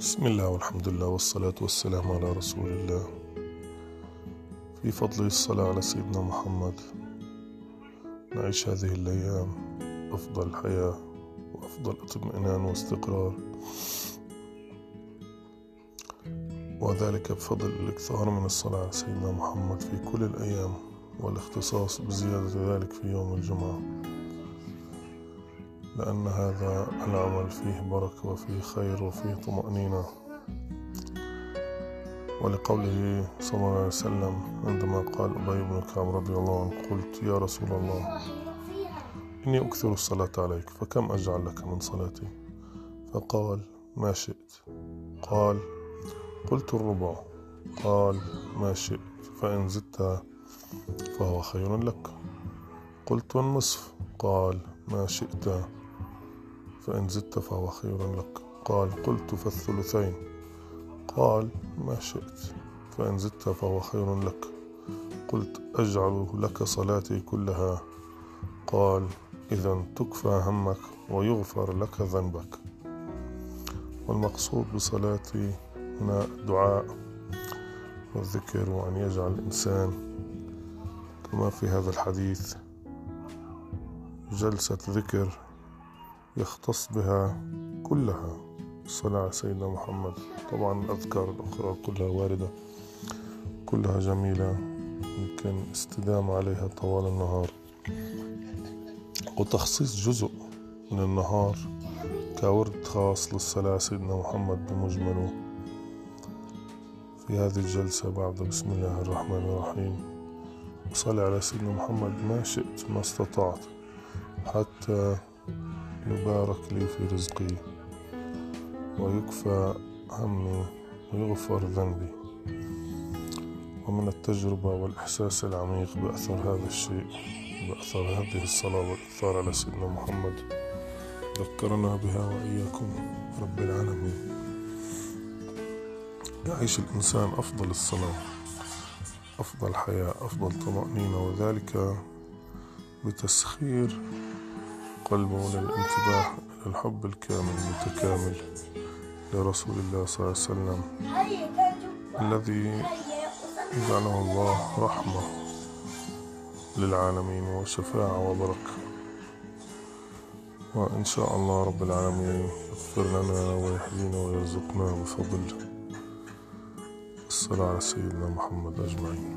بسم الله والحمد لله والصلاة والسلام على رسول الله. في فضل الصلاة على سيدنا محمد. نعيش هذه الأيام أفضل حياة وأفضل اطمئنان واستقرار. وذلك بفضل الإكثار من الصلاة على سيدنا محمد في كل الأيام والاختصاص بزيادة ذلك في يوم الجمعة. لأن هذا العمل فيه بركة وفيه خير وفيه طمأنينة. ولقوله صلى الله عليه وسلم عندما قال أبي بن كعب رضي الله عنه قلت يا رسول الله إني أكثر الصلاة عليك فكم أجعل لك من صلاتي؟ فقال ما شئت. قال قلت الربع. قال ما شئت فإن زدت فهو خير لك. قلت النصف. قال ما شئت. فإن زدت فهو خير لك. قال قلت فالثلثين. قال ما شئت. فإن زدت فهو خير لك. قلت أجعل لك صلاتي كلها. قال إذا تكفى همك ويغفر لك ذنبك. والمقصود بصلاتي هنا الدعاء والذكر وأن يجعل الإنسان كما في هذا الحديث جلسة ذكر يختص بها كلها. الصلاة على سيدنا محمد. طبعا الأذكار الأخرى كلها واردة كلها جميلة. يمكن استدامة عليها طوال النهار. وتخصيص جزء من النهار كورد خاص للصلاة على سيدنا محمد بمجمله. في هذه الجلسة بعد بسم الله الرحمن الرحيم. صلي على سيدنا محمد ما شئت ما استطعت. حتى يبارك لي في رزقي ويكفى همي ويغفر ذنبي. ومن التجربة والإحساس العميق بأثر هذا الشيء بأثر هذه الصلاة والإثار على سيدنا محمد ذكرنا بها وإياكم رب العالمين. يعيش الإنسان أفضل الصلاة أفضل حياة أفضل طمأنينة وذلك بتسخير قلبه للانتباه إلى الحب الكامل المتكامل لرسول الله صلى الله عليه وسلم الذي جعله الله رحمة للعالمين وشفاعة وبركة. وإن شاء الله رب العالمين يغفر لنا ويهدينا ويرزقنا بفضل. الصلاة على سيدنا محمد أجمعين.